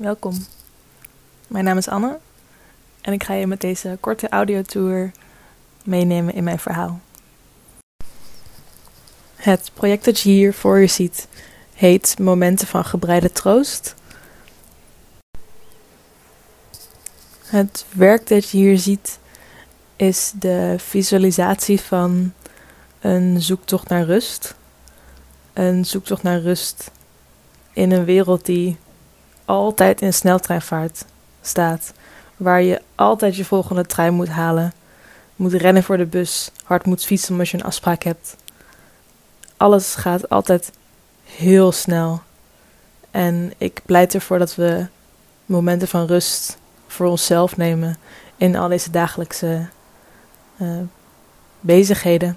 welkom. Mijn naam is Anne en ik ga je met deze korte audiotour meenemen in mijn verhaal. Het project dat je hier voor je ziet heet Momenten van gebreide troost. Het werk dat je hier ziet is de visualisatie van een zoektocht naar rust. Een zoektocht naar rust in een wereld die altijd in sneltreinvaart staat. Waar je altijd je volgende trein moet halen. Moet rennen voor de bus. Hard moet fietsen omdat je een afspraak hebt. Alles gaat altijd heel snel. En ik pleit ervoor dat we momenten van rust voor onszelf nemen in al deze dagelijkse uh, bezigheden.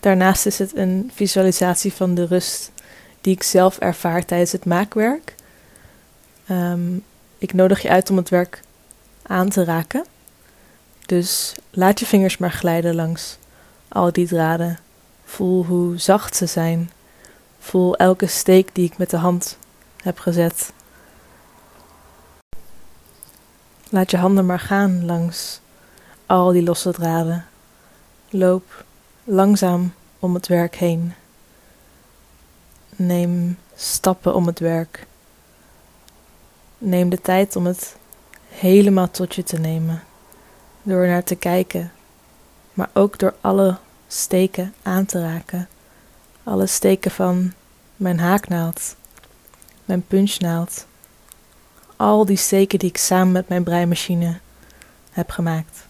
Daarnaast is het een visualisatie van de rust die ik zelf ervaar tijdens het maakwerk. Um, ik nodig je uit om het werk aan te raken. Dus laat je vingers maar glijden langs al die draden. Voel hoe zacht ze zijn. Voel elke steek die ik met de hand heb gezet. Laat je handen maar gaan langs al die losse draden. Loop langzaam om het werk heen. Neem stappen om het werk. Neem de tijd om het helemaal tot je te nemen. Door naar te kijken, maar ook door alle steken aan te raken. Alle steken van mijn haaknaald, mijn punchnaald. Al die steken die ik samen met mijn breimachine heb gemaakt.